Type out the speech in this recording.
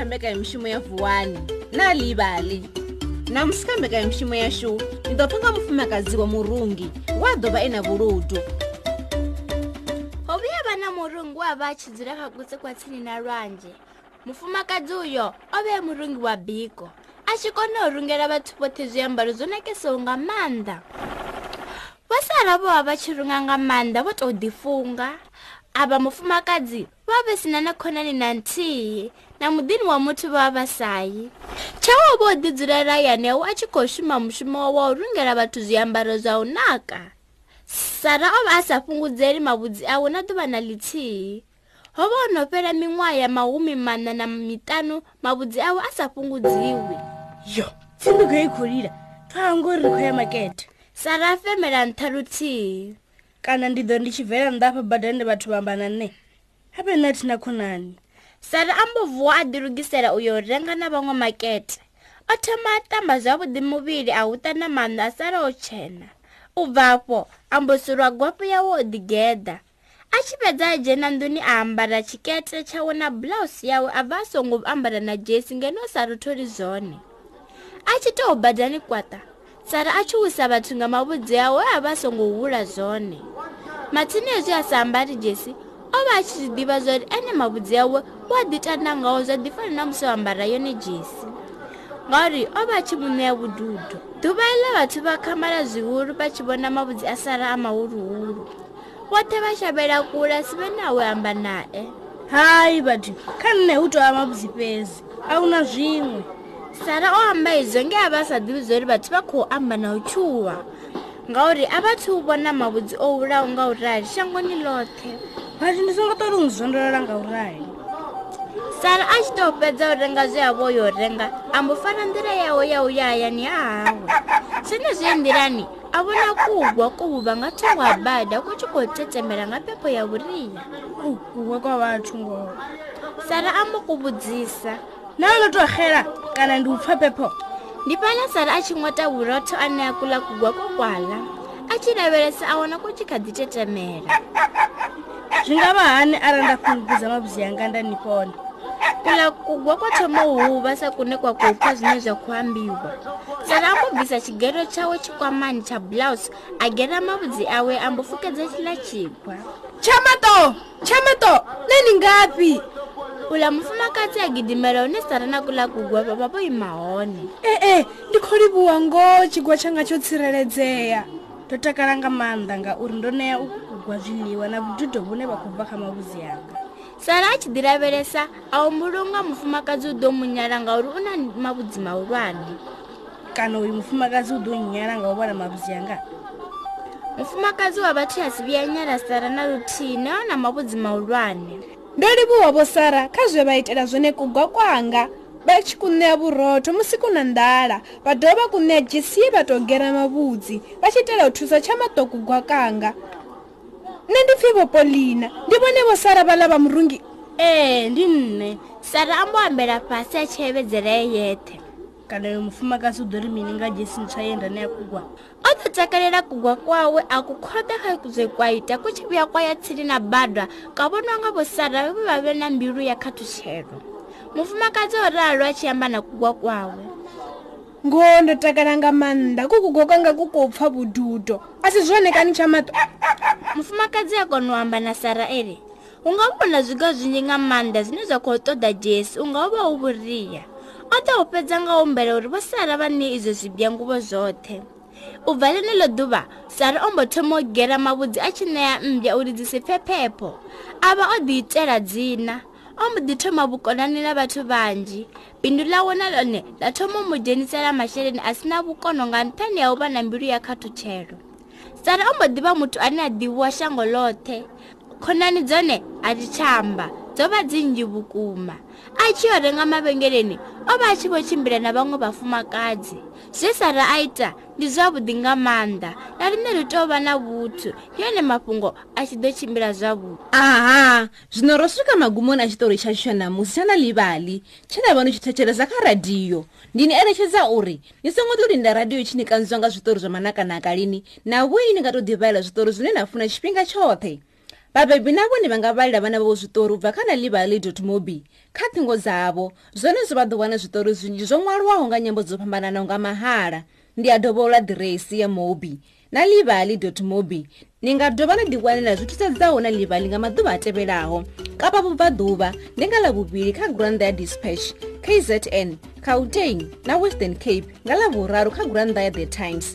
ta mbekanyo mushumo ya vuwani na livali namusi ka mbekanyo mushumo yaxu ni do pfunga mufumakazi wa murungi wa dova i e na vuludu hovu ya va na murungi wa va chidzula kha kutse kwa tshini na lwanje mufumakazi uyo o ve murungi wa biko a xi kone u rungela vathu vothe zwiambaro byo nakesiwo nga mandla vosala vo va va chirunga nga mandla vo tou difunga a va mufumakazi vha vha si na na khonani na nthihi na muḓini wa muthu vha vha sayi tshawo vho ḓi dzulela yeneyo a tshi khou shuma mushumo wa u rungela vhathu zwiambaro zwa u naka sara o vha a sa fhungudzeli mavhudzi awe na ḓuvha na ḽithihi ho vha o no fhela miṅwaha ya mahumi mana na miṱanu mavhudzi awe a sa fhungudziwi yo tsindigo i khou lila thwala ngori ri khou ya makete sara a femela nṱha luthihi kana ndi ḓo ndi tshi bvela nnḓa afha badani vhathu vha amba na nne abe na thina khonani sari ambovu wo a dilugisela uyo renga na vanwe makete o thoma a tamba zavuḓi muvili a huta na mano a sara o tshena u bvafho ambosuriwa gwapo yawo o digeḓa a tshi fhedza a dzhena nduni a ambara tshikete tshawe na blouse yawe a bva a songo ambara na jesi ngeno sari tholi zone a tshi tou badani kwata sari a tshi wisa vhathu nga mavhudzi awe a bva a songo hula zone matsini hezwi a sa ambari jesi o vha tshi ḓivha zwauri ene mavhudzi awe u a ḓitanda ngao zwa ḓi fana na musi o ambara yone dzhesi ngauri o vha a tshi mu ṋea ḓuvha iḽe vhathu vha khamala zwihulu vha tshi vhona mavhudzi a sala a mahuluhulu vhoṱhe vha shavhela kule si vhe nawe amba nae hai vhathu kha nṋe hu tou vha mavhudzi fhedzi a hu na zwiṅwe sara o amba izwo nge a vha a sa ḓivhi zwauri vhathu vha khou amba na u tshuwa ngauri a vhathu u vhona mavhudzi o hulaho ngaurali shangoni ḽoṱhe but ndi songo tori n'wi zondolola nga urahi sara a xi tou fedza u renga zwe avo yo renga a mbo fana ndira yawo ya u ya hayani ya hawe swine zwi ndirani a vona kugwa kuvuva nga thungo a bada ku tshi khou tetemela nga pepo ya vuriya kugwa kwa va thungo sara a mbo ku vudzisa na ngo to xela kana ndi u pfha pepo ndi fana sara a tshi ngota vurotho ane a kula kugwa kokwala a tshi lavelesa a wona ku tshi kha ḓi tetemela ngava hani a ra nda khulukuza mavuzi ya nganda ni kona kula kugwa kwa tshama huva sa kune kwa kupfa zwine zwa khou ambiwa sala a kubvisa tshigero tshawe tshikwamani tsha blouse a gera mavudzi awe ambo fukedza tshila tshikwa tshamato tshamato ne ni ngapi ula mufumakatsi a gidimela une sara na kula kugwa vava vo ima hone ee eh, eh, ndi kho livhuwa ngo tshigwa tshanga tsho tsireledzea ndo takala nga maanḓa ngauri ndo nea kwa zwiḽiwa na vhududo vhune vha khou bva kha mavhudzi anga sara a tshi ḓi lavhelesa a humbulunga mufumakadzi u ḓo munyala ngauri u na mavhudzi mahulwane kana uyu mufumakadzi u ḓo nyala nga u vhona mavhudzi anga mufumakadzi wa vhathu a si vhuya nyala sara na luthihi na ona mavhudzi mahulwane ndo livhuwa vho sara kha zwe vha itela zwone kugwa kwanga vha tshi ku ṋea vhurotho musi ku na nḓala vha dovha ku ṋea dzhisiye vha tou gera mavhudzi vha tshi itela u thusa tsha maṱokugwa kanga nne ndi pfi vopolina ndi vone vo sara va lava murungi ee ndi nne sara ambo ambela fhasi a chevedzela ye yethe kana yo mufumakasi u ḓo ri mini nga jesini tswa yenda ne ya kugwa o ḓo takalela kugwa kwawe a ku khobe kha kuze kwa ita ku tshi vhuya kwa ya tsini na badwa ka vhoniwa nga vo sara vhe vha vhe na mbilu ya khathutshelo mufumakadzi o ralo a tshi amba na kugwa kwawe ngoho ndo takala nga maanḓa ku kugwa kwanga ku kou pfha vhududo a si zwone kani tsha mato mufumakadzi agona u amba na sara ere u nga vona zwiga zwinzhi nga maanḓa zwine zwa khou ṱoḓa jesu u nga uvha u vhuria o ta u fhedza nga humbela uri vho sara vha ni izwo zwibya nguvo zwoṱhe u bva ḽenelo ḓuvha sara o mbo thoma u gera mavhudzi a tshi ṋeya mmbya uri dzi si pfe phepho a vha o ḓiitela dzina o mbo ḓi thoma vhukonani na vhathu vhanzhi bindu ḽawo na ḽone ḽa thoma u mu dzhenisela masheleni a si na vhukono nga nṱhani ya u vha na mbilu ya khathutshelo sara o mbo ḓivha muthu ane a ḓivhiwa shango ḽoṱhe khonani dzone a ti tshamba dzo vha dzinzhi vhukuma a tshi yo renga mavengeleni o vha a tshi vho tshimbila na vhaṅwe vhafumakadzi zwe sara a ita ndi zwavhuḓi nga maanḓa na rine ri tou vha na vhuthu ndi yone mafhungo a tshi ḓo tshimbila zwavhuḓi aha zwino ro swika magumoni a tshitori tsha tsho namusi tsha na livali tshe na vha no tshi thetshereza kha radiyo ndi ni eletshedza uri ni songo to linda radiyo tshi ni kanziwa nga zwitori zwa manakanaka lini na vhoi ni nga to ḓivhaela zwitori zwine na funa tshifhinga tshoṱhe vabebi na vone va nga valela vana vavo zvitori ubva kha na libaledo mobi kha thingo dzavo zvenezvo va ḓuvana zvitori zvinji zvo ṅwaliwaho nga nyambo dzo fhambananaho nga mahala ndi ya dovola diresi ya mobi na livali mobi ni nga dova na ḓiwanela zwithusedzaho na livali nga maḓuvha a tevhelaho kapa vubvaḓuva ndi nga ḽavuvili kha granda ya dispatch kzn cautein na western cape nga ḽavuraru kha granda ya the times